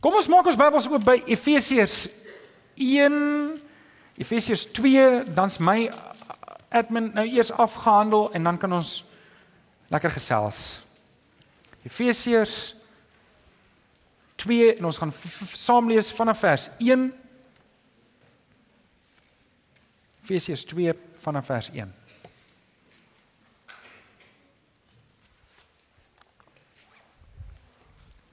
Kom ons maak ons Bybels oop by Efesiërs 1 Efesiërs 2, dan's my admin nou eers afgehandel en dan kan ons lekker gesels. Efesiërs 2 en ons gaan saam lees vanaf vers 1 Efesiërs 2 vanaf vers 1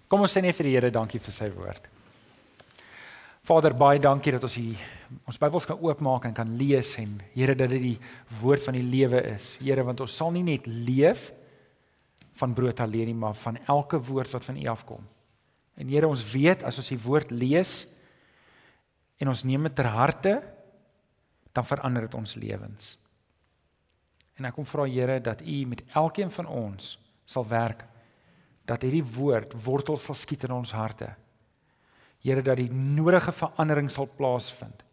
Kom ons sê net vir die Here dankie vir sy woord. Vader, baie dankie dat ons hier ons Bybels kan oopmaak en kan lees en Here dat dit die woord van die lewe is. Here, want ons sal nie net leef van brood alleen nie, maar van elke woord wat van U afkom. En Here, ons weet as ons die woord lees en ons neem dit ter harte, dan verander dit ons lewens. En ek kom vra Here dat U met elkeen van ons sal werk dat hierdie woord wortel sal skiet in ons harte. Here dat die nodige verandering sal plaasvind.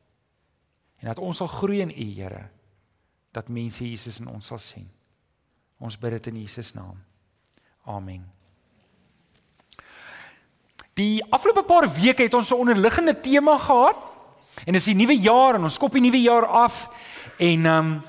En dat ons sal groei in U, Here. Dat mense Jesus in ons sal sien. Ons bid dit in Jesus naam. Amen. Die afgelope paar weke het ons 'n onderliggende tema gehad. En dis die nuwe jaar en ons skop die nuwe jaar af en ehm um,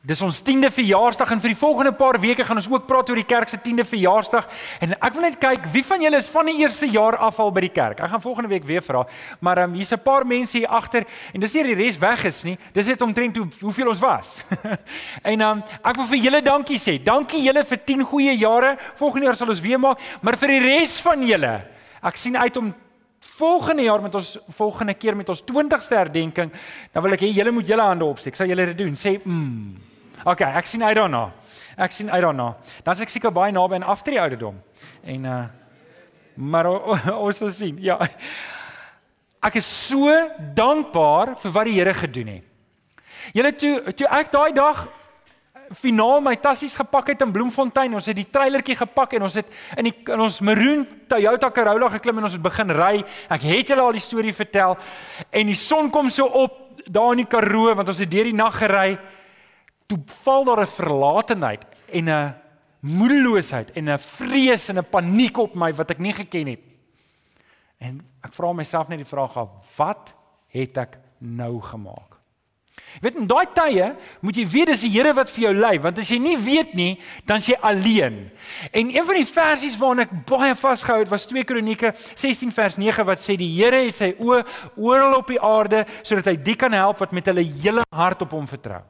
Dis ons 10de verjaarsdag en vir die volgende paar weke gaan ons ook praat oor die kerk se 10de verjaarsdag en ek wil net kyk wie van julle is van die eerste jaar af al by die kerk. Ek gaan volgende week weer vra, maar um, hier's 'n paar mense hier agter en dis nie die res weg is nie. Dis net omtrent hoe hoeveel ons was. en um, ek wil vir julle dankie sê. Dankie julle vir 10 goeie jare. Volgende jaar sal ons weer maak, maar vir die res van julle, ek sien uit om volgende jaar met ons volgende keer met ons 20ste herdenking, dan wil ek hê julle moet julle hande opsteek. Sal julle dit doen? Sê mm. OK, ek sien uit daarna. Ek sien uit daarna. Dan is ek seker baie naby aan aftree ouderdom. En uh maar ons sal sien. Ja. Ek is so dankbaar vir wat die Here gedoen het. Julle toe toe ek daai dag finaal my tassies gepak het in Bloemfontein. Ons het die trailertjie gepak en ons het in die in ons maroon Toyota Corolla geklim en ons het begin ry. Ek het julle al die storie vertel en die son kom so op daar in die Karoo want ons het deur die nag gery toe val daar 'n verlatenheid en 'n moedeloosheid en 'n vrees en 'n paniek op my wat ek nie geken het nie. En ek vra myself net die vraag af, wat het ek nou gemaak? Jy weet in daai tye moet jy weet dis die Here wat vir jou lei want as jy nie weet nie dan jy alleen. En een van die versies waarna ek baie vasgehou het was 2 Kronieke 16 vers 9 wat sê die Here het sy oë oral op die aarde sodat hy die kan help wat met hulle hele hart op hom vertrou.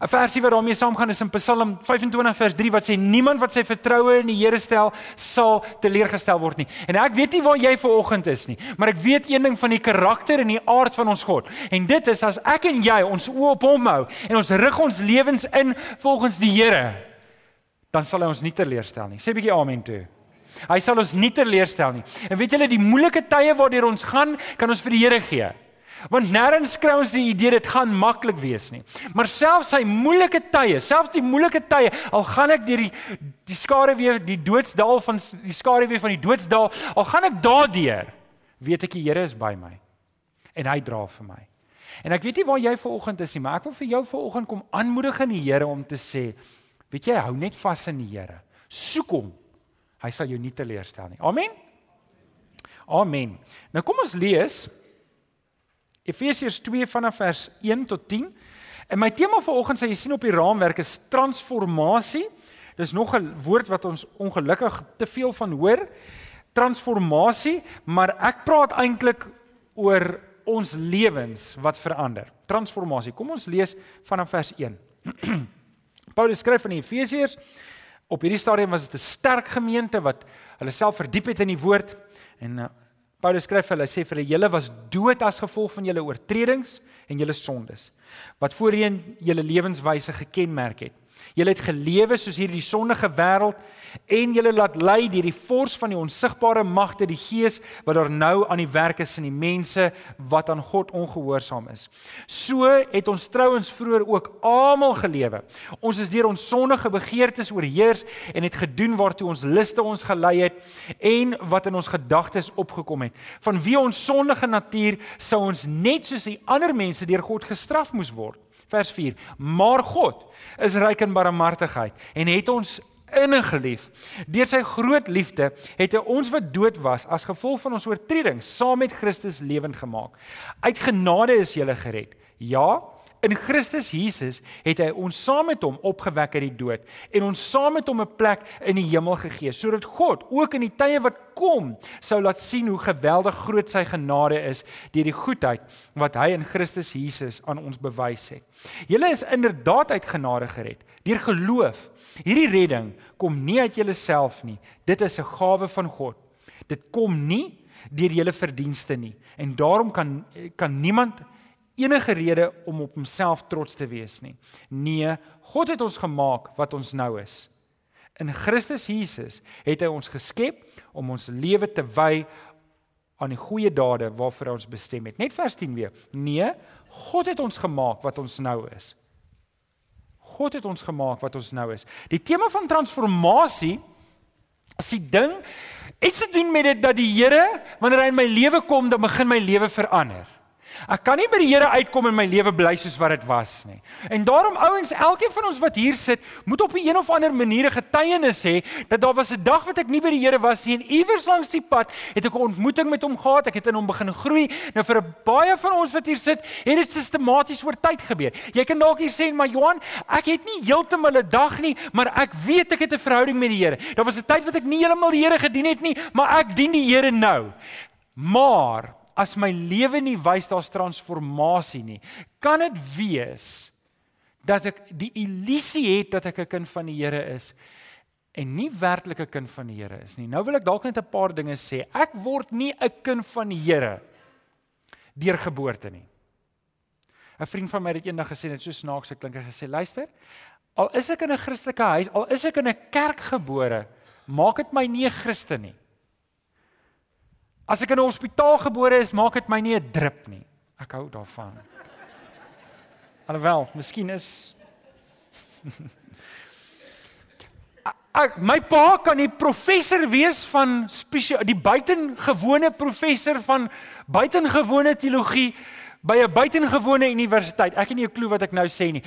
'n versie wat daarmee saamgaan is in Psalm 25 vers 3 wat sê niemand wat sy vertroue in die Here stel sal teleurgestel word nie. En ek weet nie waar jy vanoggend is nie, maar ek weet een ding van die karakter en die aard van ons God. En dit is as ek en jy ons oë op hom hou en ons rig ons lewens in volgens die Here, dan sal hy ons nie teleurstel nie. Sê 'n bietjie amen toe. Hy sal ons nie teleurstel nie. En weet julle die moeilike tye waardeur ons gaan, kan ons vir die Here gee. Want nêrens kry ons die idee dit gaan maklik wees nie. Maar selfs sy moeilike tye, selfs die moeilike tye, al gaan ek deur die die skare weer die doodsdal van die skare weer van die doodsdal, al gaan ek daardeur, weet ek die Here is by my. En hy dra vir my. En ek weet nie waar jy vanoggend is nie, maar ek wil vir jou vanoggend kom aanmoedig in die Here om te sê, weet jy, hou net vas in die Here. Soek hom. Hy sal jou nie teleurstel nie. Amen. Amen. Nou kom ons lees Efesiërs 2 vanaf vers 1 tot 10. En my tema vir oggend sê jy sien op die raamwerk is transformasie. Dis nog 'n woord wat ons ongelukkig te veel van hoor. Transformasie, maar ek praat eintlik oor ons lewens wat verander. Transformasie. Kom ons lees vanaf vers 1. Paulus skryf aan die Efesiërs. Op hierdie stadium was dit 'n sterk gemeente wat hulle self verdiep het in die woord en uh, Paulus skryf vir hulle sê vir julle was dood as gevolg van julle oortredings en julle sondes wat voorheen julle lewenswyse gekenmerk het. Julle het gelewe soos hierdie sondige wêreld en julle laat lei deur die vors van die onsigbare magte, die gees wat daar nou aan die werk is in die mense wat aan God ongehoorsaam is. So het ons trouens vroeër ook almal gelewe. Ons is deur ons sondige begeertes oorheers en het gedoen waartoe ons liste ons gelei het en wat in ons gedagtes opgekom het. Van wie ons sondige natuur sou ons net soos die ander mense deur God gestraf moes word. Vers 4. Maar God is ryk in barmhartigheid en het ons innig lief. Deur sy groot liefde het hy ons wat dood was as gevolg van ons oortredings saam met Christus lewend gemaak. Uit genade is jy gered. Ja, in Christus Jesus het hy ons saam met hom opgewek uit die dood en ons saam met hom 'n plek in die hemel gegee sodat God ook in die tye wat kom sou laat sien hoe geweldig groot sy genade is deur die goedheid wat hy in Christus Jesus aan ons bewys het. Julle is inderdaad uit genade gered deur geloof. Hierdie redding kom nie uit julleself nie. Dit is 'n gawe van God. Dit kom nie deur julle verdienste nie en daarom kan kan niemand enige rede om op homself trots te wees nie. Nee, God het ons gemaak wat ons nou is. In Christus Jesus het hy ons geskep om ons lewe te wy aan die goeie dade waarvoor hy ons bestem het. Net vers 10 weer. Nee, God het ons gemaak wat ons nou is. God het ons gemaak wat ons nou is. Die tema van transformasie is die ding iets te doen met dit dat die Here wanneer hy in my lewe kom, dan begin my lewe verander. Ek kan nie by die Here uitkom en my lewe bly soos wat dit was nie. En daarom ouens, elkeen van ons wat hier sit, moet op 'n of ander manier 'n getuienis hê dat daar was 'n dag wat ek nie by die Here was nie en iewers langs die pad het ek 'n ontmoeting met hom gehad. Ek het in hom begin groei. Nou vir baie van ons wat hier sit, het dit sistematies oor tyd gebeur. Jy kan dalk hier sê, "Maar Johan, ek het nie heeltemal 'n dag nie, maar ek weet ek het 'n verhouding met die Here." Daar was 'n tyd wat ek nie heeltemal die Here gedien het nie, maar ek dien die Here nou. Maar as my lewe nie wys daar's transformasie nie, kan dit wees dat ek die illusie het dat ek 'n kind van die Here is en nie werklik 'n kind van die Here is nie. Nou wil ek dalk net 'n paar dinge sê. Ek word nie 'n kind van die Here deur geboorte nie. 'n Vriend van my het eendag gesê net so snaaks ek klink hy gesê luister, al is ek in 'n Christelike huis, al is ek in 'n kerk gebore, maak dit my nie 'n Christen nie. As ek in 'n hospitaal gebore is, maak dit my nie 'n drup nie. Ek hou daarvan. Alhoewel, miskien is ek my pa kan die professor wees van spesiaal die buitengewone professor van buitengewone teologie by 'n buitengewone universiteit. Ek het nie 'n klou wat ek nou sê nie.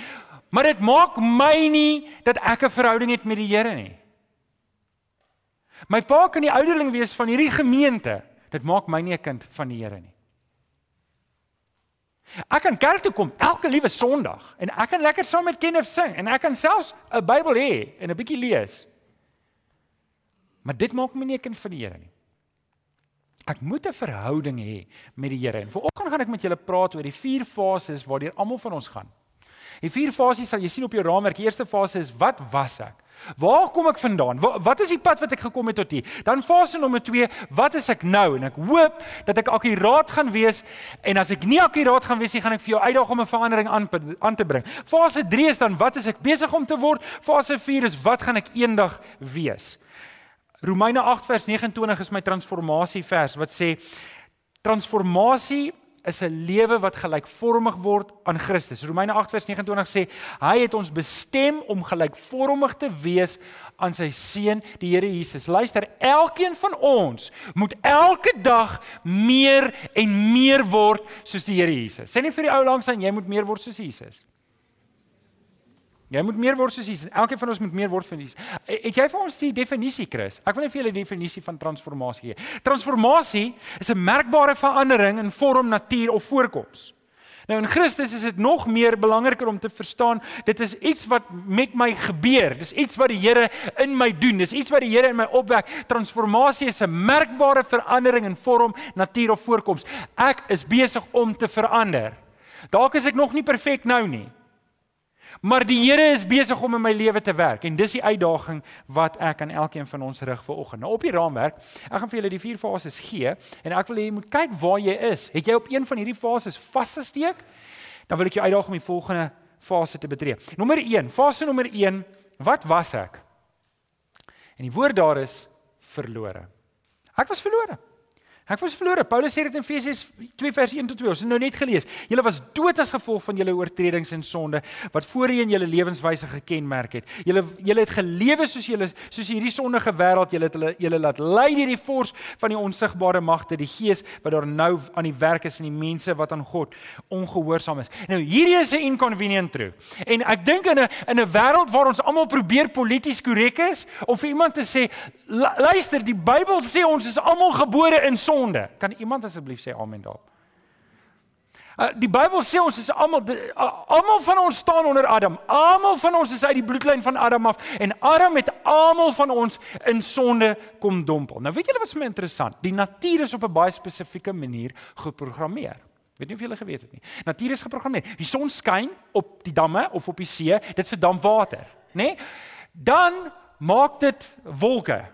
Maar dit maak my nie dat ek 'n verhouding het met die Here nie. My pa kan die ouderling wees van hierdie gemeente. Dit maak my nie 'n kind van die Here nie. Ek kan kerk toe kom elke liewe Sondag en ek kan lekker saam met Kenneth sing en ek kan selfs 'n Bybel hê en 'n bietjie lees. Maar dit maak my nie 'n kind van die Here nie. Ek moet 'n verhouding hê met die Here. En vanoggend gaan ek met julle praat oor die vier fases waardeur almal van ons gaan. Die vier fases sal jy sien op jou raamwerk. Die eerste fase is wat was ek? Waar kom ek vandaan? Wat is die pad wat ek gekom het tot hier? Dan fase nommer 2, wat is ek nou? En ek hoop dat ek akkuraat gaan wees en as ek nie akkuraat gaan wees nie, gaan ek vir jou uitdaag om 'n verandering aan aan te bring. Fase 3 is dan wat is ek besig om te word? Fase 4 is wat gaan ek eendag wees? Romeine 8 vers 29 is my transformasie vers wat sê transformasie is 'n lewe wat gelykvormig word aan Christus. Romeine 8 vers 29 sê hy het ons bestem om gelykvormig te wees aan sy seun, die Here Jesus. Luister, elkeen van ons moet elke dag meer en meer word soos die Here Jesus. Sê nie vir die ou langs aan jy moet meer word soos Jesus. Jy moet meer word soos Jesus. Elkeen van ons moet meer word van Jesus. Het jy vir ons die definisie, Chris? Ek wil net vir julle die definisie van transformasie gee. Transformasie is 'n merkbare verandering in vorm, natuur of voorkoms. Nou in Christus is dit nog meer belangriker om te verstaan, dit is iets wat met my gebeur. Dis iets wat die Here in my doen. Dis iets wat die Here in my opwek. Transformasie is 'n merkbare verandering in vorm, natuur of voorkoms. Ek is besig om te verander. Dalk is ek nog nie perfek nou nie. Maar die Here is besig om in my lewe te werk en dis die uitdaging wat ek aan elkeen van ons rig vir oggend. Nou op die raamwerk, ek gaan vir julle die vier fases gee en ek wil hê jy moet kyk waar jy is. Het jy op een van hierdie fases vasgesteek? Dan wil ek jou uitdaag om die volgende fase te betree. Nommer 1, fase nommer 1, wat was ek? En die woord daar is verlore. Ek was verlore. Ek was verlore. Paulus sê dit in Efesiërs 2 vers 1 tot 2. Ons het nou net gelees. Julle was dood as gevolg van julle oortredings en sonde wat voorheen julle lewenswyse gekenmerk het. Julle julle het gelewe soos julle soos hierdie sondige wêreld. Julle het hulle julle laat lei deur die vors van die onsigbare magte, die gees wat daar nou aan die werk is in die mense wat aan God ongehoorsaam is. Nou hierdie is 'n inconvenient truth. En ek dink in 'n in 'n wêreld waar ons almal probeer polities korrek is om vir iemand te sê luister, die Bybel sê ons is almal gebore in sonde sonde. Kan iemand asseblief sê amen daarop? Uh, die Bybel sê ons is almal almal van ons staan onder Adam. Almal van ons is uit die bloedlyn van Adam af en Adam het almal van ons in sonde kom dompel. Nou weet julle wat is my interessant? Die natuur is op 'n baie spesifieke manier geprogrammeer. Weet nie of julle geweet het nie. Natuur is geprogrammeer. Die son skyn op die damme of op die see, dit verdamp water, nê? Nee? Dan maak dit wolke.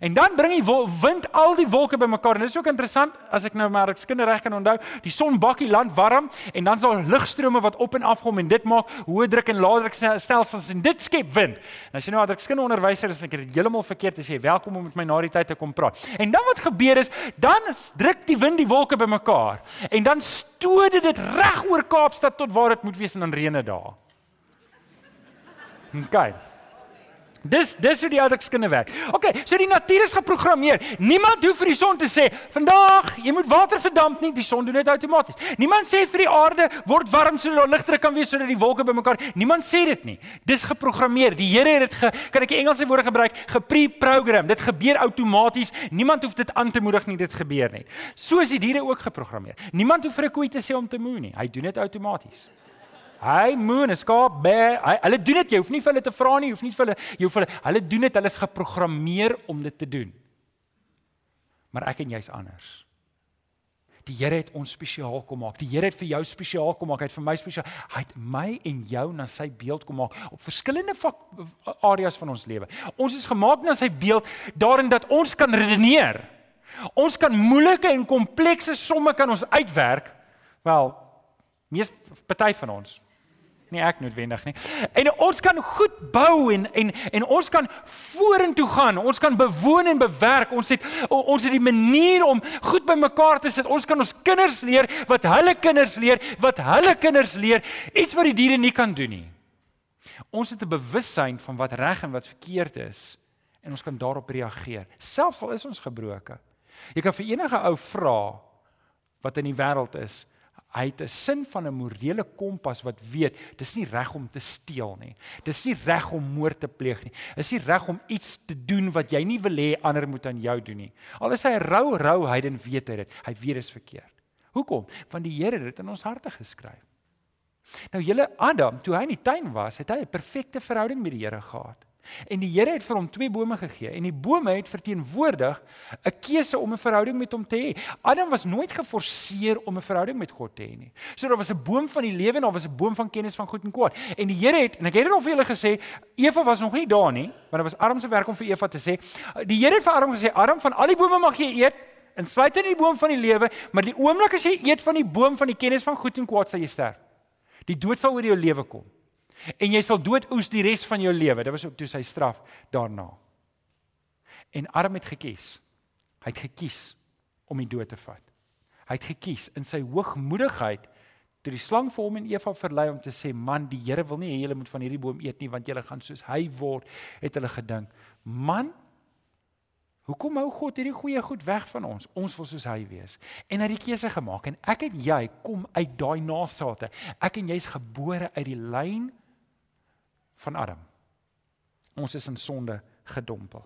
En dan bring die wind al die wolke bymekaar. En dit is ook interessant as ek nou maar ek skinder reg kan onthou, die son bak die land warm en dan sal lugstrome wat op en af kom en dit maak hoë druk en lae druk stelsels en dit skep wind. En as jy nou as ek skinderonderwyser is, ek het dit heeltemal verkeerd as jy welkom om met my na die tyd te kom praat. En dan wat gebeur is, dan druk die wind die wolke bymekaar en dan stoot dit reg oor Kaapstad tot waar dit moet wees en dan reën dit daar. Okay. Dis dis hoe die uitdrukkings werk. OK, so die natuur is geprogrammeer. Niemand hoef vir die son te sê, "Vandag, jy moet water verdamp nie." Die son doen dit outomaties. Niemand sê vir die aarde, "Word warm sodat daar ligdruk kan wees sodat die wolke bymekaar." Niemand sê dit nie. Dis geprogrammeer. Die Here het dit ge, kan ek die Engelse woorde gebruik, gepre-program. Dit gebeur outomaties. Niemand hoef dit aan te moedig nie, dit gebeur net. So is die diere ook geprogrammeer. Niemand hoef vir 'n koei te sê om te moe nie. Hy doen dit outomaties. Hy moon, skaap, bê, hy, hulle doen dit. Jy hoef nie vir hulle te vra nie, jy hoef nie vir hulle, jy hoef hulle, hulle doen dit. Hulle is geprogrammeer om dit te doen. Maar ek en jy's anders. Die Here het ons spesiaal kom maak. Die Here het vir jou spesiaal kom maak. Hy het vir my spesiaal. Hy het my en jou na sy beeld kom maak op verskillende areas van ons lewe. Ons is gemaak na sy beeld daarin dat ons kan redeneer. Ons kan moeilike en komplekse somme kan ons uitwerk. Wel, meeste party van ons nie ek noodwendig nie. En ons kan goed bou en en en ons kan vorentoe gaan. Ons kan bewoon en bewerk. Ons het ons het die manier om goed bymekaar te sit. Ons kan ons kinders leer wat hulle kinders leer, wat hulle kinders leer, iets wat die diere nie kan doen nie. Ons het 'n bewussyn van wat reg en wat verkeerd is en ons kan daarop reageer. Selfs al is ons gebroke. Jy kan vir enige ou vra wat in die wêreld is, Hy het 'n sin van 'n morele kompas wat weet dis nie reg om te steel nie. Dis nie reg om moord te pleeg nie. Dis nie reg om iets te doen wat jy nie wil hê ander moet aan jou doen nie. Al is hy 'n rou rou heiden weet hy dit. Hy weet dit is verkeerd. Hoekom? Want die Here het dit in ons harte geskryf. Nou julle Adam, toe hy in die tuin was, het hy 'n perfekte verhouding met die Here gehad. En die Here het vir hom twee bome gegee en die bome het verteenwoordig 'n keuse om 'n verhouding met hom te hê. Adam was nooit geforseer om 'n verhouding met God te hê nie. So daar was 'n boom van die lewe en daar was 'n boom van kennis van goed en kwaad. En die Here het en ek het dit al vir julle gesê, Eva was nog nie daar nie, maar dit was Adam se werk om vir Eva te sê, die Here het vir Adam gesê, Adam van al die bome mag jy eet, insluitend in die boom van die lewe, maar die oomblik as jy eet van die boom van die kennis van goed en kwaad, sal jy sterf. Die dood sal oor jou lewe kom en jy sal dood oes die res van jou lewe. Dit was ook toe sy straf daarna. En Adam het gekies. Hy het gekies om die dood te vat. Hy het gekies in sy hoogmoedigheid toe die slang vir hom en Eva verlei om te sê man die Here wil nie hê julle moet van hierdie boom eet nie want julle gaan soos hy word het hulle gedink man hoekom hou God hierdie goeie goed weg van ons ons wil soos hy wees en hy het keuse gemaak en ek en jy kom uit daai nageslagte ek en jy's gebore uit die lyn van Adam. Ons is in sonde gedompel.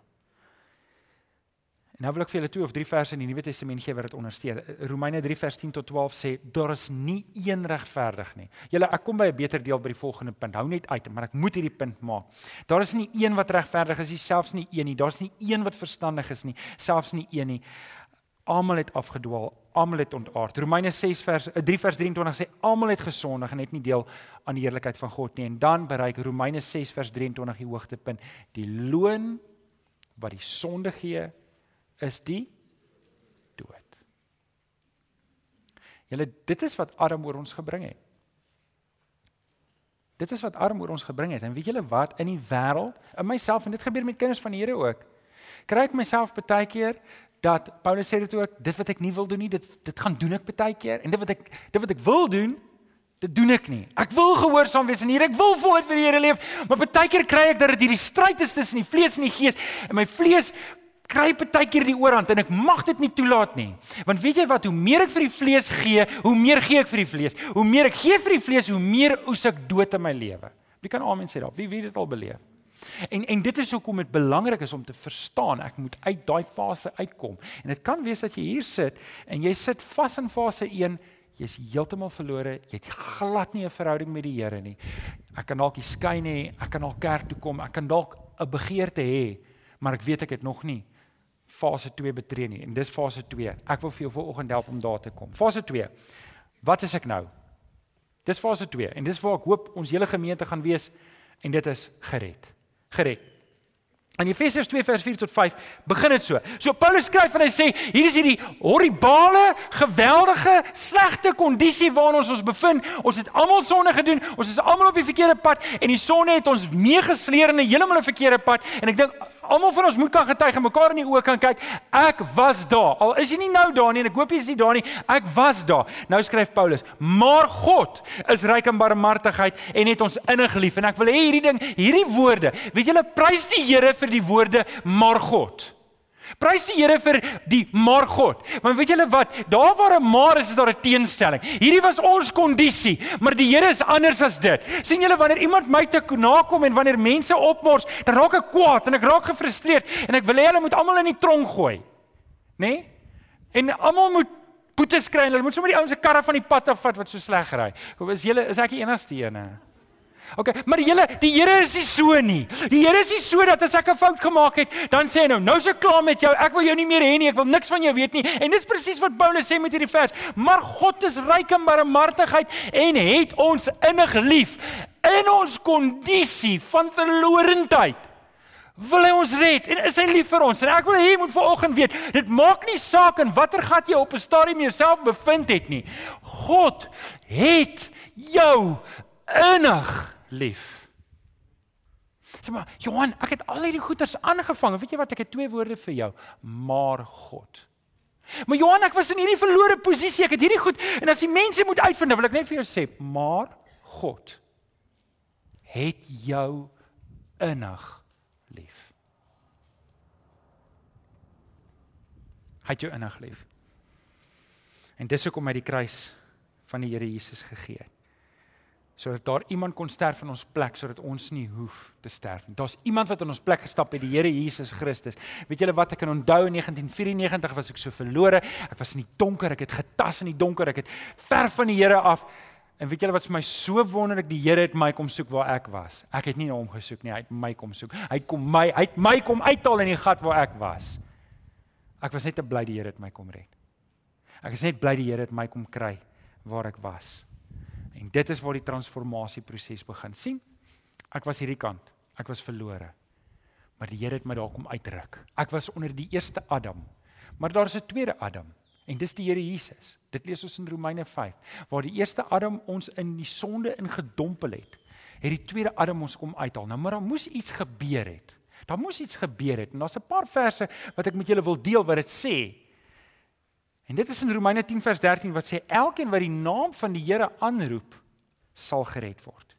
En nou wil ek vir julle twee of drie verse in die Nuwe Testament gee wat dit ondersteun. Romeine 3 vers 10 tot 12 sê daar is nie een regverdig nie. Julle ek kom by 'n beter deel by die volgende punt. Hou net uit, maar ek moet hierdie punt maak. Daar is nie een wat regverdig is nie, selfs nie een nie. Daar's nie een wat verstandig is nie, selfs nie een nie. Almal het afgedwaal, almal het ontaard. Romeine 6 vers 3 vers 23 sê almal het gesondig en het nie deel aan die heerlikheid van God nie. En dan bereik Romeine 6 vers 23 die hoogtepunt. Die loon wat die sonde gee is die dood. Julle dit is wat Adam oor ons gebring het. Dit is wat Adam oor ons gebring het. En weet julle wat in die wêreld, in myself en dit gebeur met kinders van die Here ook. Kry ek myself baie keer dat Paulus sê dit ook, dit wat ek nie wil doen nie, dit dit gaan doen ek baie keer en dit wat ek dit wat ek wil doen, dit doen ek nie. Ek wil gehoorsaam wees en hier ek wil voluit vir die Here leef, maar baie keer kry ek dat dit hierdie stryd is tussen die vlees en die gees en my vlees kry baie keer die oorhand en ek mag dit nie toelaat nie. Want weet jy wat, hoe meer ek vir die vlees gee, hoe meer gee ek vir die vlees. Hoe meer ek gee vir die vlees, hoe meer oes ek dood in my lewe. Wie kan amen sê daar? Wie wie dit al beleef? En en dit is hoekom dit belangrik is om te verstaan ek moet uit daai fase uitkom. En dit kan wees dat jy hier sit en jy sit vas in fase 1, jy's heeltemal verlore, jy het glad nie 'n verhouding met die Here nie. Ek kan dalk die skyn hê, ek kan dalk kerk toe kom, ek kan dalk 'n begeerte hê, maar ek weet ek het nog nie fase 2 betree nie. En dis fase 2. Ek wil vir jou vanoggend help om daar te kom. Fase 2. Wat is ek nou? Dis fase 2 en dis waar ek hoop ons hele gemeente gaan wees en dit is gered gered. In Efesiërs 2 vers 4 tot 5 begin dit so. So Paulus skryf en hy sê hier is hierdie horribale, geweldige, slegte kondisie waarin ons ons bevind. Ons het almal sonde gedoen. Ons is almal op die verkeerde pad en die sonde het ons meegesleer in 'n heeltemal 'n verkeerde pad en ek dink almal van ons moet kan getuig en mekaar in die oë kan kyk. Ek was daar. Al is jy nie nou daar nie en ek hoop jy is nie daar nie. Ek was daar. Nou skryf Paulus: "Maar God is ryk in barmhartigheid en het ons innig lief." En ek wil hê hierdie ding, hierdie woorde, weet julle, prys die Here vir die woorde "maar God". Prys die Here vir die maar God. Want weet julle wat? Daar waar 'n maar is, is daar 'n teenstelling. Hierdie was ons kondisie, maar die Here is anders as dit. sien julle wanneer iemand my te nakom en wanneer mense opmors, dan raak ek kwaad en ek raak gefrustreerd en ek wil hê hulle moet almal in die tronk gooi. Né? Nee? En almal moet boetes kry en hulle moet sommer die ouens se karre van die pad afvat wat so sleg ry. Is julle is ek die enigste een? Okay, maar Here, die Here is nie so nie. Die Here is nie so dat as ek 'n fout gemaak het, dan sê hy nou, nou se klaar met jou. Ek wil jou nie meer hê nie. Ek wil niks van jou weet nie. En dis presies wat Paulus sê met hierdie vers. Maar God is ryk in barmhartigheid en het ons innig lief in ons kondisie van verlorendheid. Wil hy ons red en is hy lief vir ons? En ek wil hê jy moet vanoggend weet, dit maak nie saak in watter gat jy op 'n stadium jouself bevind het nie. God het jou innig lief. Sê maar, Johan, ek het al hierdie goeters aangevang. Weet jy wat? Ek het twee woorde vir jou. Maar God. Maar Johan, ek was in hierdie verlore posisie. Ek het hierdie goed en as die mense moet uitvind, wil ek net vir jou sê, maar God het jou innig lief. Hy het jou innig lief. En dis hoekom hy die kruis van die Here Jesus gegee het sodat daar iemand kon sterf in ons plek sodat ons nie hoef te sterf nie. Daar's iemand wat in ons plek gestap het, die Here Jesus Christus. Weet julle wat ek kan onthou in 1994 was ek so verlore. Ek was in die donker, ek het getas in die donker, ek het ver van die Here af. En weet julle wat vir my so wonderlik, die Here het my kom soek waar ek was. Ek het nie na hom gesoek nie, hy het my kom soek. Hy kom my, hy het my kom uithaal in die gat waar ek was. Ek was net te bly die Here het my kom red. Ek is net bly die Here het my kom kry waar ek was. En dit is waar die transformasieproses begin. sien? Ek was hierdie kant. Ek was verlore. Maar die Here het my daar kom uitruk. Ek was onder die eerste Adam. Maar daar is 'n tweede Adam. En dis die Here Jesus. Dit lees ons in Romeine 5, waar die eerste Adam ons in die sonde ingedompel het, het die tweede Adam ons kom uithaal. Nou maar daar moes iets gebeur het. Daar moes iets gebeur het. En daar's 'n paar verse wat ek met julle wil deel wat dit sê. En dit is in Romeine 10 vers 13 wat sê elkeen wat die naam van die Here aanroep sal gered word.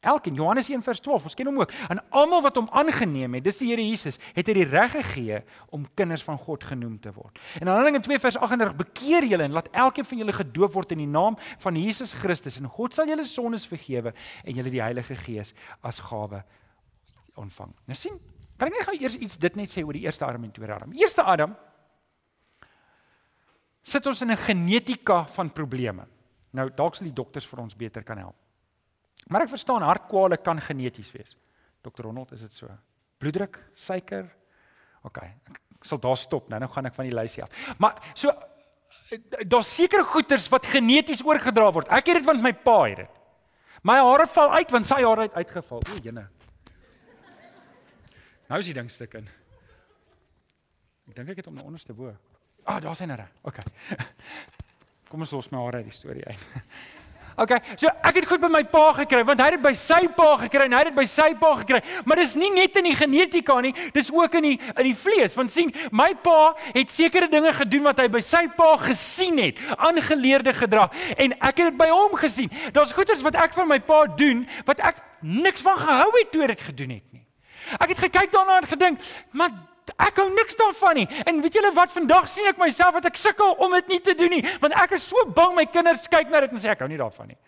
Elkeen Johannes 1 vers 12, ons ken hom ook. En almal wat hom aangeneem het, dis die Here Jesus, het hy die reg gegee om kinders van God genoem te word. En in Handelinge 2 vers 38 bekeer julle en laat elkeen van julle gedoop word in die naam van Jesus Christus en God sal julle sondes vergewe en julle die Heilige Gees as gawe ontvang. Nou sien, kan ek net gou eers iets dit net sê oor die eerste Adam en tweede Adam. Eerste Adam sit ons in 'n genetika van probleme. Nou dalk sal die dokters vir ons beter kan help. Maar ek verstaan hartkwale kan geneties wees. Dokter Ronald, is dit so? Bloeddruk, suiker. OK, ek sal daar stop nou. Nou gaan ek van die lysie af. Maar so daar's sekere goeters wat geneties oorgedra word. Ek het dit want my pa het dit. My hare val uit want sy hare het uitgeval. O, jene. Nou is die ding stuk in. Ek dink ek het hom na onderste bo. Ah, daar's hy nou. Okay. Kom ons los my hare uit die storie uit. Okay, so ek het goed by my pa gekry want hy het dit by sy pa gekry en hy het dit by sy pa gekry. Maar dis nie net in die genetika nie, dis ook in die in die vlees. Want sien, my pa het sekere dinge gedoen wat hy by sy pa gesien het, aangeleerde gedrag en ek het dit by hom gesien. Daar's goeders wat ek van my pa doen wat ek niks van gehou het toe dit gedoen het nie. Ek het gekyk daarna en gedink, maar ek hou niks daarvan nie. En weet julle wat vandag sien ek myself dat ek sukkel om dit nie te doen nie, want ek is so bang my kinders kyk na dit en sê ek hou nie daarvan nie.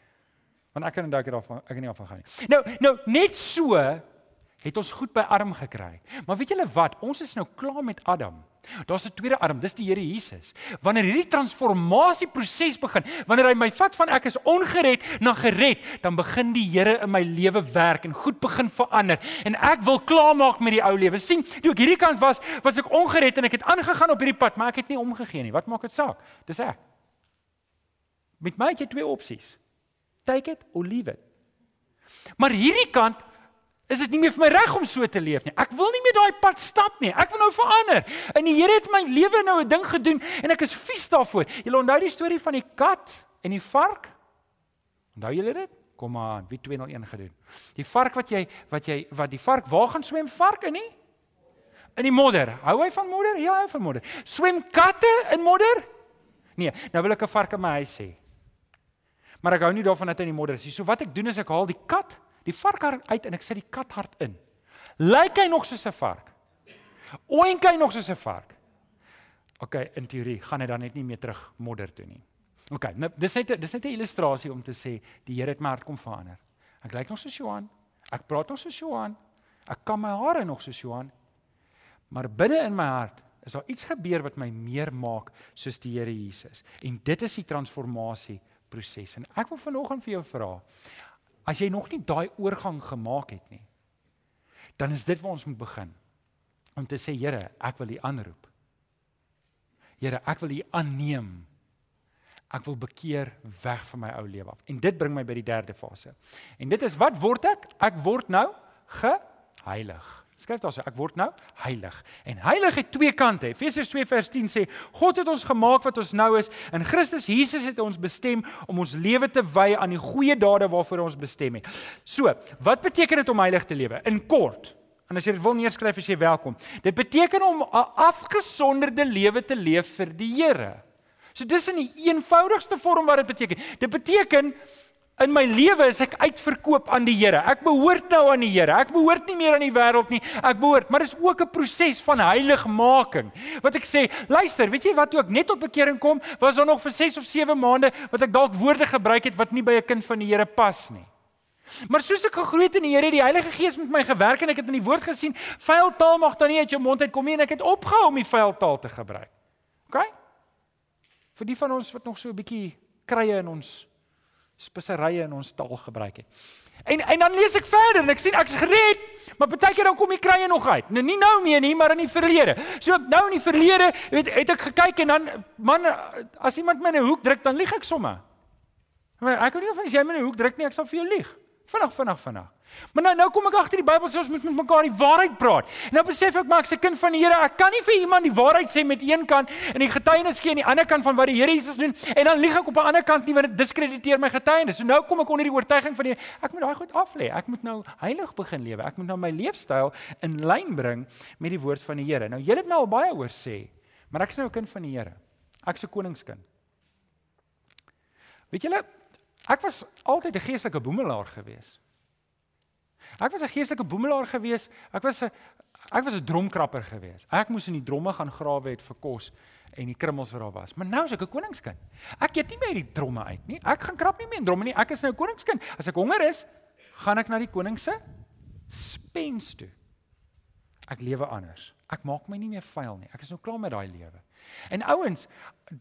Want ek kan onthou ek het daarvan ek het nie daarvan gaan nie. Nou nou net so het ons goed by arm gekry. Maar weet julle wat? Ons is nou klaar met Adam. Daar's 'n tweede arm, dis die Here Jesus. Wanneer hierdie transformasieproses begin, wanneer hy my vat van ek is ongered na gered, dan begin die Here in my lewe werk en goed begin verander. En ek wil klaarmaak met die ou lewe. sien, toe ek hierdie kant was, was ek ongered en ek het aangegaan op hierdie pad, maar ek het nie omgegee nie. Wat maak dit saak? Dis ek. Met my het jy twee opsies. Take it or leave it. Maar hierdie kant is dit nie meer vir my reg om so te leef nie. Ek wil nie meer daai pad stap nie. Ek wil nou verander. En die Here het my lewe nou 'n ding gedoen en ek is vies daarvoor. Julle onthou die storie van die kat en die vark? Onthou julle dit? Kom aan, wie 201 gedoen. Die vark wat jy wat jy wat die vark waar gaan swem vark in nie? In die modder. Hou hy van modder? Ja, hy van modder. Swem katte in modder? Nee, nou wil ek 'n vark in my huis hê. Maar ek hou nie daarvan dat hy in die modder is nie. So wat ek doen is ek haal die kat die varkhart uit en ek sit die kathart in. Lyk hy nog soos 'n vark? Oink hy nog soos 'n vark? OK, in teorie gaan hy dan net nie meer terug modder toe nie. OK, nou dis net dis net 'n illustrasie om te sê die Here het my hart kom verander. Ek lyk nog soos Johan. Ek praat nog soos Johan. Ek kan my hare nog soos Johan. Maar binne in my hart is daar iets gebeur wat my meer maak soos die Here Jesus. En dit is die transformasie proses. En ek wil vanoggend vir jou vra, As jy nog nie daai oorgang gemaak het nie, dan is dit waar ons moet begin. Om te sê Here, ek wil U aanroep. Here, ek wil U aanneem. Ek wil bekeer weg van my ou lewe af. En dit bring my by die derde fase. En dit is wat word ek? Ek word nou geheilig. Skryf daar so ek word nou heilig. En heilig het twee kante. Efesiërs 2 vers 10 sê God het ons gemaak wat ons nou is. In Christus Jesus het ons bestem om ons lewe te wy aan die goeie dade waarvoor ons bestem het. So, wat beteken dit om heilig te lewe? In kort. En as jy dit wil neerskryf as jy welkom. Dit beteken om 'n afgesonderde lewe te leef vir die Here. So dis in die eenvoudigste vorm wat dit beteken. Dit beteken In my lewe is ek uitverkoop aan die Here. Ek behoort nou aan die Here. Ek behoort nie meer aan die wêreld nie. Ek behoort, maar dis ook 'n proses van heiligmaking. Wat ek sê, luister, weet jy wat toe ek net tot bekering kom, was daar nog vir 6 of 7 maande wat ek dalk woorde gebruik het wat nie by 'n kind van die Here pas nie. Maar soos ek gegroei het in die Here, die Heilige Gees met my gewerk en ek het in die woord gesien, vuil taal mag dan nie uit jou mond uitkom nie en ek het opgehou om die vuil taal te gebruik. OK? Vir die van ons wat nog so 'n bietjie krye in ons speserye in ons taal gebruik het. En en dan lees ek verder en ek sien ek's gered, maar baie keer dan kom die krye nog uit. Nou nie nou meer nie, maar in die verlede. So nou in die verlede, weet het ek gekyk en dan man as iemand my in 'n hoek druk, dan lieg ek sommer. Maar ek weet nie of as jy my in 'n hoek druk nie, ek sal vir jou lieg. Vinnig, vinnig, vinnig. Maar nou nou kom ek agter die Bybel sê ons moet met mekaar die waarheid praat. En nou besef ek maar ek's 'n kind van die Here. Ek kan nie vir iemand die waarheid sê met een kant en die getuienis gee aan die ander kant van wat die Here Jesus doen en dan lieg ek op 'n ander kant nie want dit diskrediteer my getuienis. So nou kom ek onder die oortuiging van die ek moet daai goed af lê. Ek moet nou heilig begin lewe. Ek moet nou my leefstyl in lyn bring met die woord van die Here. Nou julle het my al baie oor sê, maar ek is nou 'n kind van die Here. Ek's 'n koningskind. Weet julle, ek was altyd 'n geestelike boemelaar geweest. Ek was 'n geestelike boemelaar gewees. Ek was 'n ek was 'n dromkrapper gewees. Ek moes in die dromme gaan grawe het vir kos en die krummels wat daar was. Maar nou is ek 'n koningskind. Ek eet nie meer die dromme uit nie. Ek gaan krap nie meer in dromme nie. Ek is nou 'n koningskind. As ek honger is, gaan ek na die koning se spens toe. Ek lewe anders. Ek maak my nie meer vuil nie. Ek is nou klaar met daai lewe. En ouens,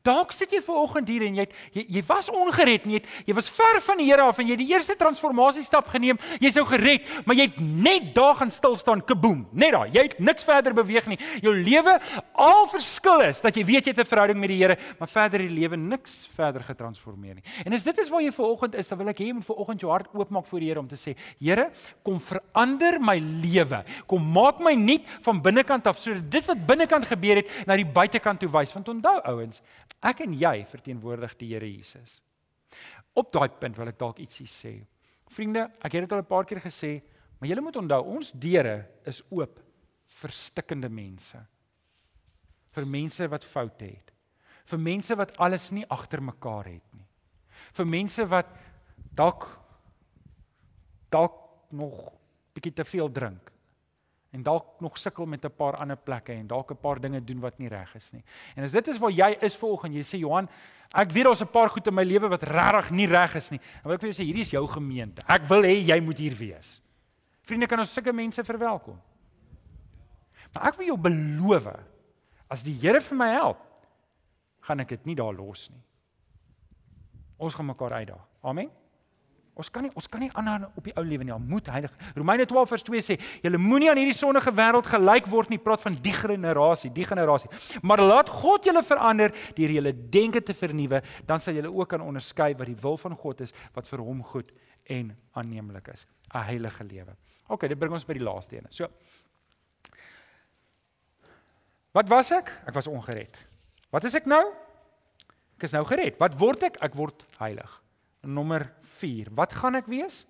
dalk sit jy ver oggend hier en jy het, jy jy was ongered nie. Jy, jy was ver van die Here af en jy het die eerste transformasie stap geneem. Jy's nou gered, maar jy het net daar gaan stil staan, kaboom. Net daar. Jy het niks verder beweeg nie. Jou lewe al verskil is dat jy weet jy het 'n verhouding met die Here, maar verder die lewe niks verder getransformeer nie. En as dit is waar jy ver oggend is, dan wil ek hê jy moet ver oggend jou hart oopmaak voor die Here om te sê, Here, kom verander my lewe. Kom maak my nuut van binnekant af sodat dit wat binnekant gebeur het na die buitekant toe wys want onthou ouens, ek en jy verteenwoordig die Here Jesus. Op daai punt wil ek dalk ietsie sê. Vriende, ek het dit al 'n paar keer gesê, maar julle moet onthou, ons deure is oop vir stikkende mense. Vir mense wat foute het. Vir mense wat alles nie agter mekaar het nie. Vir mense wat dalk dalk nog bietjie te veel drink en dalk nog sukkel met 'n paar ander plekke en dalk 'n paar dinge doen wat nie reg is nie. En as dit is waar jy is volgens jy sê Johan, ek weet daar's 'n paar goed in my lewe wat regtig nie reg is nie. Dan wil ek vir jou sê hierdie is jou gemeente. Ek wil hê jy moet hier wees. Vriende, kan ons sulke mense verwelkom? Maar ek wil jou beloof as die Here vir my help, gaan ek dit nie daar los nie. Ons gaan mekaar uitdaag. Amen. Ons kan nie ons kan nie aanhou op die ou lewe nie. Ons moet heilig. Romeine 12 vers 2 sê, julle moenie aan hierdie sondige wêreld gelyk word nie. Praat van die generasie, die generasie. Maar laat God julle verander deur julle denke te vernuwe, dan sal julle ook kan onderskei wat die wil van God is wat vir hom goed en aanneemlik is. 'n Heilige lewe. OK, dit bring ons by die laaste een. So Wat was ek? Ek was ongered. Wat is ek nou? Ek is nou gered. Wat word ek? Ek word heilig. Nommer 4. Wat gaan ek wees?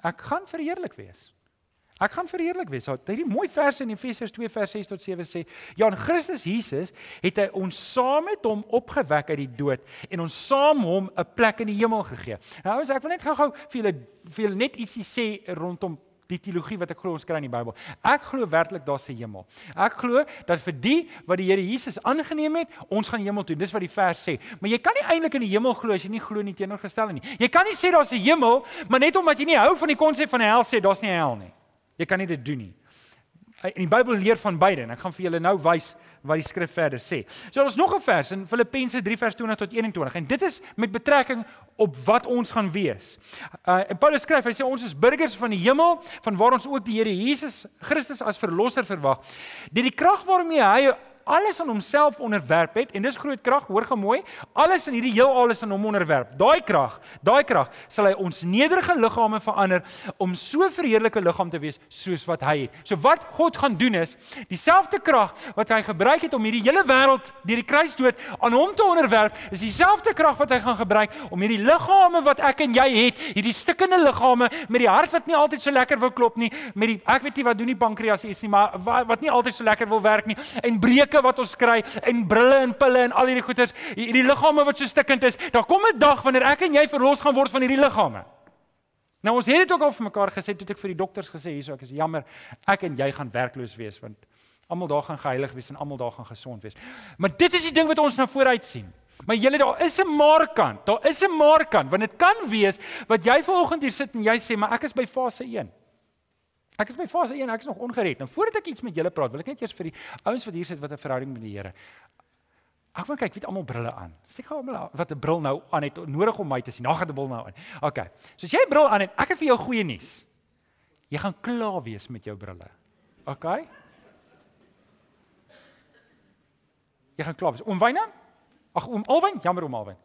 Ek gaan verheerlik wees. Ek gaan verheerlik wees. 'n mooi vers in Efesiërs 2 vers 6 tot 7 sê, ja, in Christus Jesus het hy ons saam met hom opgewek uit die dood en ons saam hom 'n plek in die hemel gegee. Nou ouens, ek wil net gou-gou vir julle vir julle net ietsie sê rondom die teologie wat ek glo ons kry in die Bybel. Ek glo werklik daar's 'n hemel. Ek glo dat vir die wat die Here Jesus aangeneem het, ons gaan hemel toe. Dis wat die vers sê. Maar jy kan nie eintlik in die hemel glo as jy nie glo nie teenoorgestel nie. Jy kan nie sê daar's 'n hemel, maar net omdat jy nie hou van die konsep van 'n hel sê daar's nie hel nie. Jy kan nie dit doen nie. In die Bybel leer van beide en ek gaan vir julle nou wys wat die skrif verder sê. So ons nog 'n vers in Filippense 3 vers 20 tot 21 en dit is met betrekking op wat ons gaan wees. Uh en Paulus skryf, hy sê ons is burgers van die hemel, van waar ons ook die Here Jesus Christus as verlosser verwag. Deur die krag waarmee hy alles aan homself onderwerp het en dis groot krag, hoor gou mooi, alles in hierdie heelal is aan hom onderwerp. Daai krag, daai krag sal hy ons nederige liggame verander om so verheerlike liggaam te wees soos wat hy het. So wat God gaan doen is, dieselfde krag wat hy gebruik het om hierdie hele wêreld deur die kruisdood aan hom te onderwerp, is dieselfde krag wat hy gaan gebruik om hierdie liggame wat ek en jy het, hierdie stikkende liggame met die hart wat nie altyd so lekker wil klop nie, met die ek weet nie wat doen die pankreas is nie, maar wat nie altyd so lekker wil werk nie en breuke wat ons kry en brille en pille en al hierdie goeders, hierdie liggame wat so stikkend is, daar kom 'n dag wanneer ek en jy verlos gaan word van hierdie liggame. Nou ons het dit ook al vir mekaar gesê toe ek vir die dokters gesê hierso ek is jammer ek en jy gaan werkloos wees want almal daar gaan geheilig wees en almal daar gaan gesond wees. Maar dit is die ding wat ons nou vooruit sien. Maar julle daar is 'n maarkant. Daar is 'n maarkant want dit kan wees wat jy vanoggend hier sit en jy sê maar ek is by fase 1. Ek is by fase 1, ek is nog ongered. Nou voordat ek iets met julle praat, wil ek net eers vir die ouens wat hier sit wat 'n verhouding met die Here. Ek wil kyk, weet almal brille aan. Steek gou almal wat 'n bril nou aan het nodig om my te sien. Nou gaan die bril nou aan. OK. So as jy 'n bril aan het, ek het vir jou goeie nuus. Jy gaan klaar wees met jou brille. OK? Jy gaan klaar wees. Oom Wyna? Ag oom Alwyn, jammer oom Alwyn.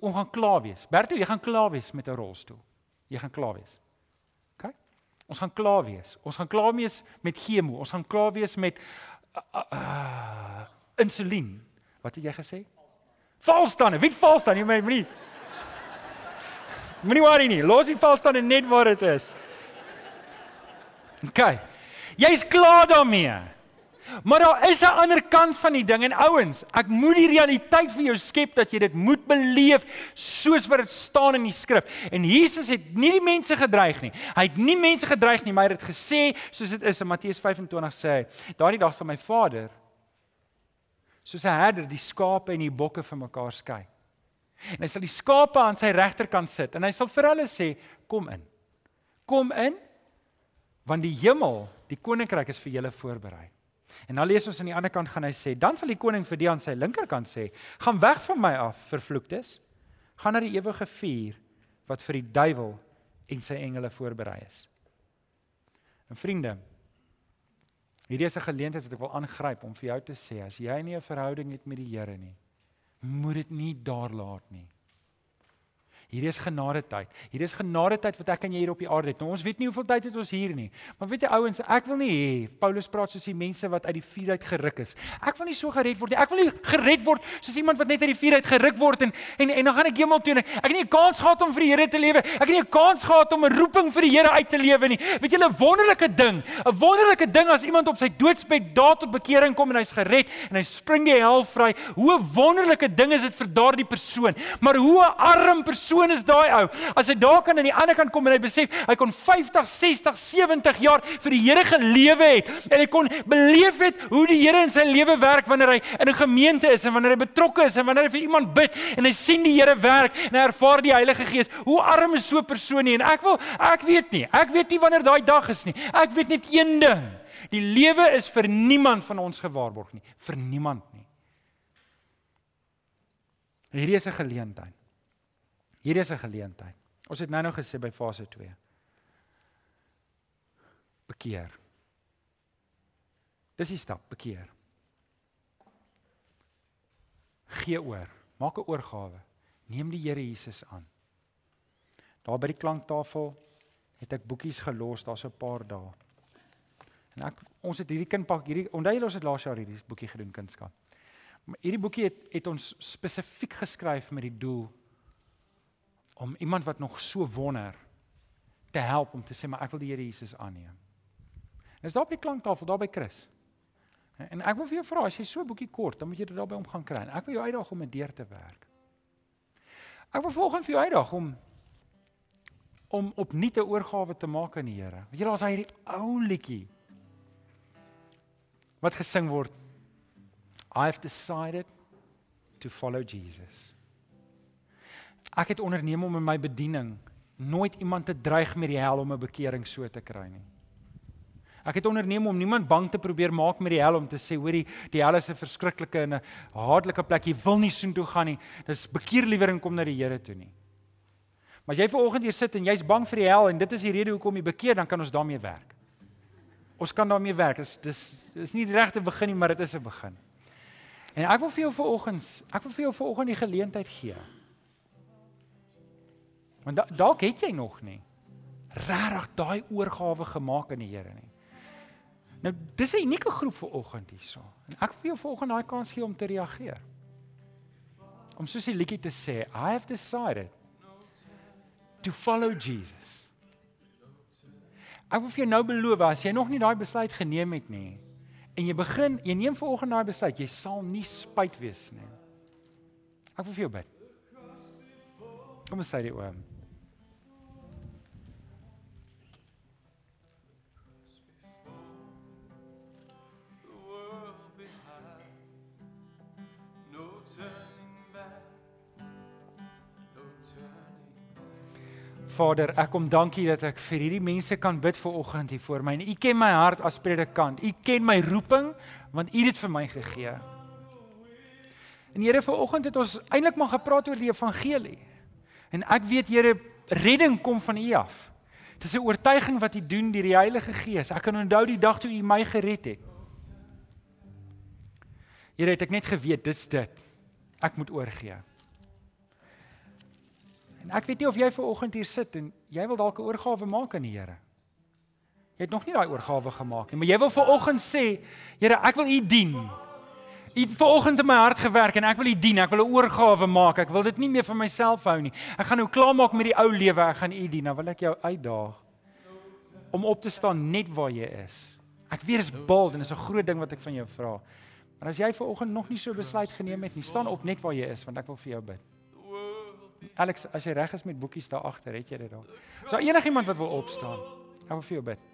Oom gaan klaar wees. Berto, jy gaan klaar wees met 'n rolstoel. Jy gaan klaar wees. Ons gaan klaar wees. Ons gaan klaar wees met chemo. Ons gaan klaar wees met uh, uh, insulien. Wat het jy gesê? Valstande. Wie valstande? Jy meen nie. Moenie worry nie. Los die valstande net waar dit is. OK. Jy's klaar daarmee. Maar daar is 'n ander kant van die ding en ouens, ek moet die realiteit vir jou skep dat jy dit moet beleef soos wat dit staan in die skrif. En Jesus het nie die mense gedreig nie. Hy het nie mense gedreig nie, maar hy het gesê soos dit is in Matteus 25 sê hy, daardie dag sal my Vader soos 'n herder die skape en die bokke van mekaar skei. En hy sal die skape aan sy regterkant sit en hy sal vir hulle sê, kom in. Kom in want die hemel, die koninkryk is vir julle voorberei. En dan lees ons aan die ander kant gaan hy sê, dan sal die koning vir die aan sy linkerkant sê, gaan weg van my af, vervloektes. Gaan na die ewige vuur wat vir die duiwel en sy engele voorberei is. En vriende, hierdie is 'n geleentheid wat ek wil aangryp om vir jou te sê, as jy nie 'n verhouding het met die Here nie, moet dit nie daar laat nie. Hierdie is genade tyd. Hierdie is genade tyd wat ek en jy hier op die aarde het. Nou ons weet nie hoeveel tyd het ons hier nie. Maar weet jy ouens, ek wil nie hê Paulus praat soos die mense wat uit die vuur uit geruk is. Ek wil nie so gered word nie. Ek wil nie gered word soos iemand wat net uit die vuur uit geruk word en en en dan gaan ek hemel toe en ek het nie 'n kans gehad om vir die Here te lewe. Ek het nie 'n kans gehad om 'n roeping vir die Here uit te lewe nie. Weet julle 'n wonderlike ding, 'n wonderlike ding as iemand op sy doodsbed daar tot bekering kom en hy's gered en hy spring die hel vry. Hoe 'n wonderlike ding is dit vir daardie persoon. Maar hoe 'n arm persoon is daai ou. As hy daar kan aan die ander kant kom en hy besef hy kon 50, 60, 70 jaar vir die Here gelewe het en hy kon beleef het hoe die Here in sy lewe werk wanneer hy in 'n gemeente is en wanneer hy betrokke is en wanneer hy vir iemand bid en hy sien die Here werk en hy ervaar die Heilige Gees. Hoe arm is so 'n persoon nie? En ek wil ek weet nie. Ek weet nie wanneer daai dag is nie. Ek weet net een ding. Die lewe is vir niemand van ons gewaarborg nie, vir niemand nie. Hierdie is 'n geleentheid. Hierdie is 'n geleentheid. Ons het nou nou gesê by fase 2. Bekeer. Dis die stap, bekeer. Gee oor. Maak 'n oorgawe. Neem die Here Jesus aan. Daar by die klanktafel het ek boekies gelos, daar's 'n paar dae. En ek ons het hierdie kindpak hierdie onthou julle ons het laas jaar hierdie boekie gedoen kunskap. Maar hierdie boekie het het ons spesifiek geskryf met die doel om iemand wat nog so wonder te help om te sê maar ek wil die Here Jesus aanneem. En is daar op die klanktafel daar by Chris. En ek wil vir jou vra as jy so 'n boekie kort, dan moet jy dit daarby om gaan kry. Ek wil jou uitdaag om dit deur te werk. Ek wil volgens vir jou uitdaag om om opnuut 'n oorgawe te maak aan die Here. Weet jy daar's hierdie ou liedjie wat gesing word. I have decided to follow Jesus. Ek het onderneem om in my bediening nooit iemand te dreig met die hel om 'n bekering so te kry nie. Ek het onderneem om niemand bang te probeer maak met die hel om te sê hoorie die hel is 'n verskriklike en 'n haatlike plek. Jy wil nie soontoe gaan nie. Dis bekeer liewer en kom na die Here toe nie. Maar as jy ver oggend hier sit en jy's bang vir die hel en dit is die rede hoekom jy bekeer, dan kan ons daarmee werk. Ons kan daarmee werk. Dis dis is nie die regte begin nie, maar dit is 'n begin. En ek wil vir jou ver oggend, ek wil vir jou ver oggend die geleentheid gee Want da, dalk het jy nog nie regtig daai oorgawe gemaak aan die Here nie. Nou dis 'n unieke groep vir oggend hierso. En ek wil jou volgende daai kans gee om te reageer. Om soos die liedjie te sê, I have decided to follow Jesus. Ek wil vir jou nou beloof as jy nog nie daai besluit geneem het nie en jy begin, jy neem vanoggend daai besluit, jy sal nie spyt wees nie. Ek wil vir jou bid. Kom ons sê dit oom. Vader, ek kom dankie dat ek vir hierdie mense kan bid vir oggend hier voor my. En U ken my hart as predikant. U ken my roeping want U het dit vir my gegee. En Here, vir oggend het ons eintlik maar gepraat oor die evangelie. En ek weet Here, redding kom van U af. Dit is 'n oortuiging wat U doen deur die Heilige Gees. Ek kan onthou die dag toe U my gered het. Here, het ek net geweet dit's dit. Ek moet oorgee. En ek weet nie of jy ver oggend hier sit en jy wil dalk 'n oorgawe maak aan die Here. Jy het nog nie daai oorgawe gemaak nie, maar jy wil ver oggend sê, Here, ek wil U dien. U het ver oggend in my hart gewerk en ek wil U dien. Ek wil 'n oorgawe maak. Ek wil dit nie meer vir myself hou nie. Ek gaan nou klaarmaak met die ou lewe. Ek gaan U dien. Nou wil ek jou uitdaag om op te staan net waar jy is. Ek weet is bold en is 'n groot ding wat ek van jou vra. Maar as jy ver oggend nog nie so besluit geneem het nie, staan op net waar jy is want ek wil vir jou bid. Alex, as jy reg is met boekies daar agter, het jy dit daar. Is daar enigiemand wat wil opstaan? Ek wil vir jou bid.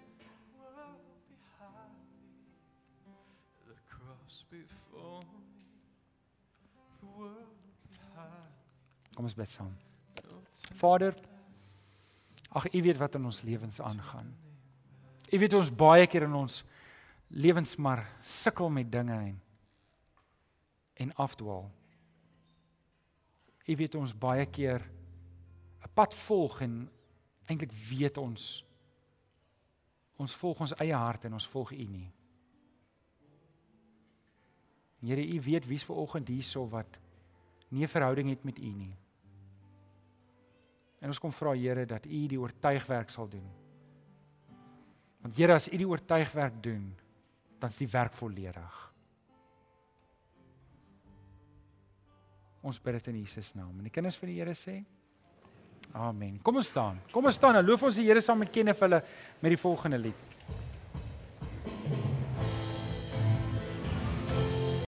Kom ons bid saam. Vader, ag U weet wat in ons lewens aangaan. U weet ons baie keer in ons lewens maar sukkel met dinge en en afdwaal. U weet ons baie keer 'n pad volg en eintlik weet ons ons volg ons eie hart en ons volg U nie. Here, U weet wie's ver oggend hierso wat nie 'n verhouding het met U nie. En ons kom vra Here dat U die oortuigwerk sal doen. Want Here, as U die oortuigwerk doen, dan is die werk volledig. Ons bid dit in Jesus naam. En die kinders van die Here sê: Amen. Kom ons staan. Kom ons staan en loof ons die Here saam met Kenneth hulle met die volgende lied.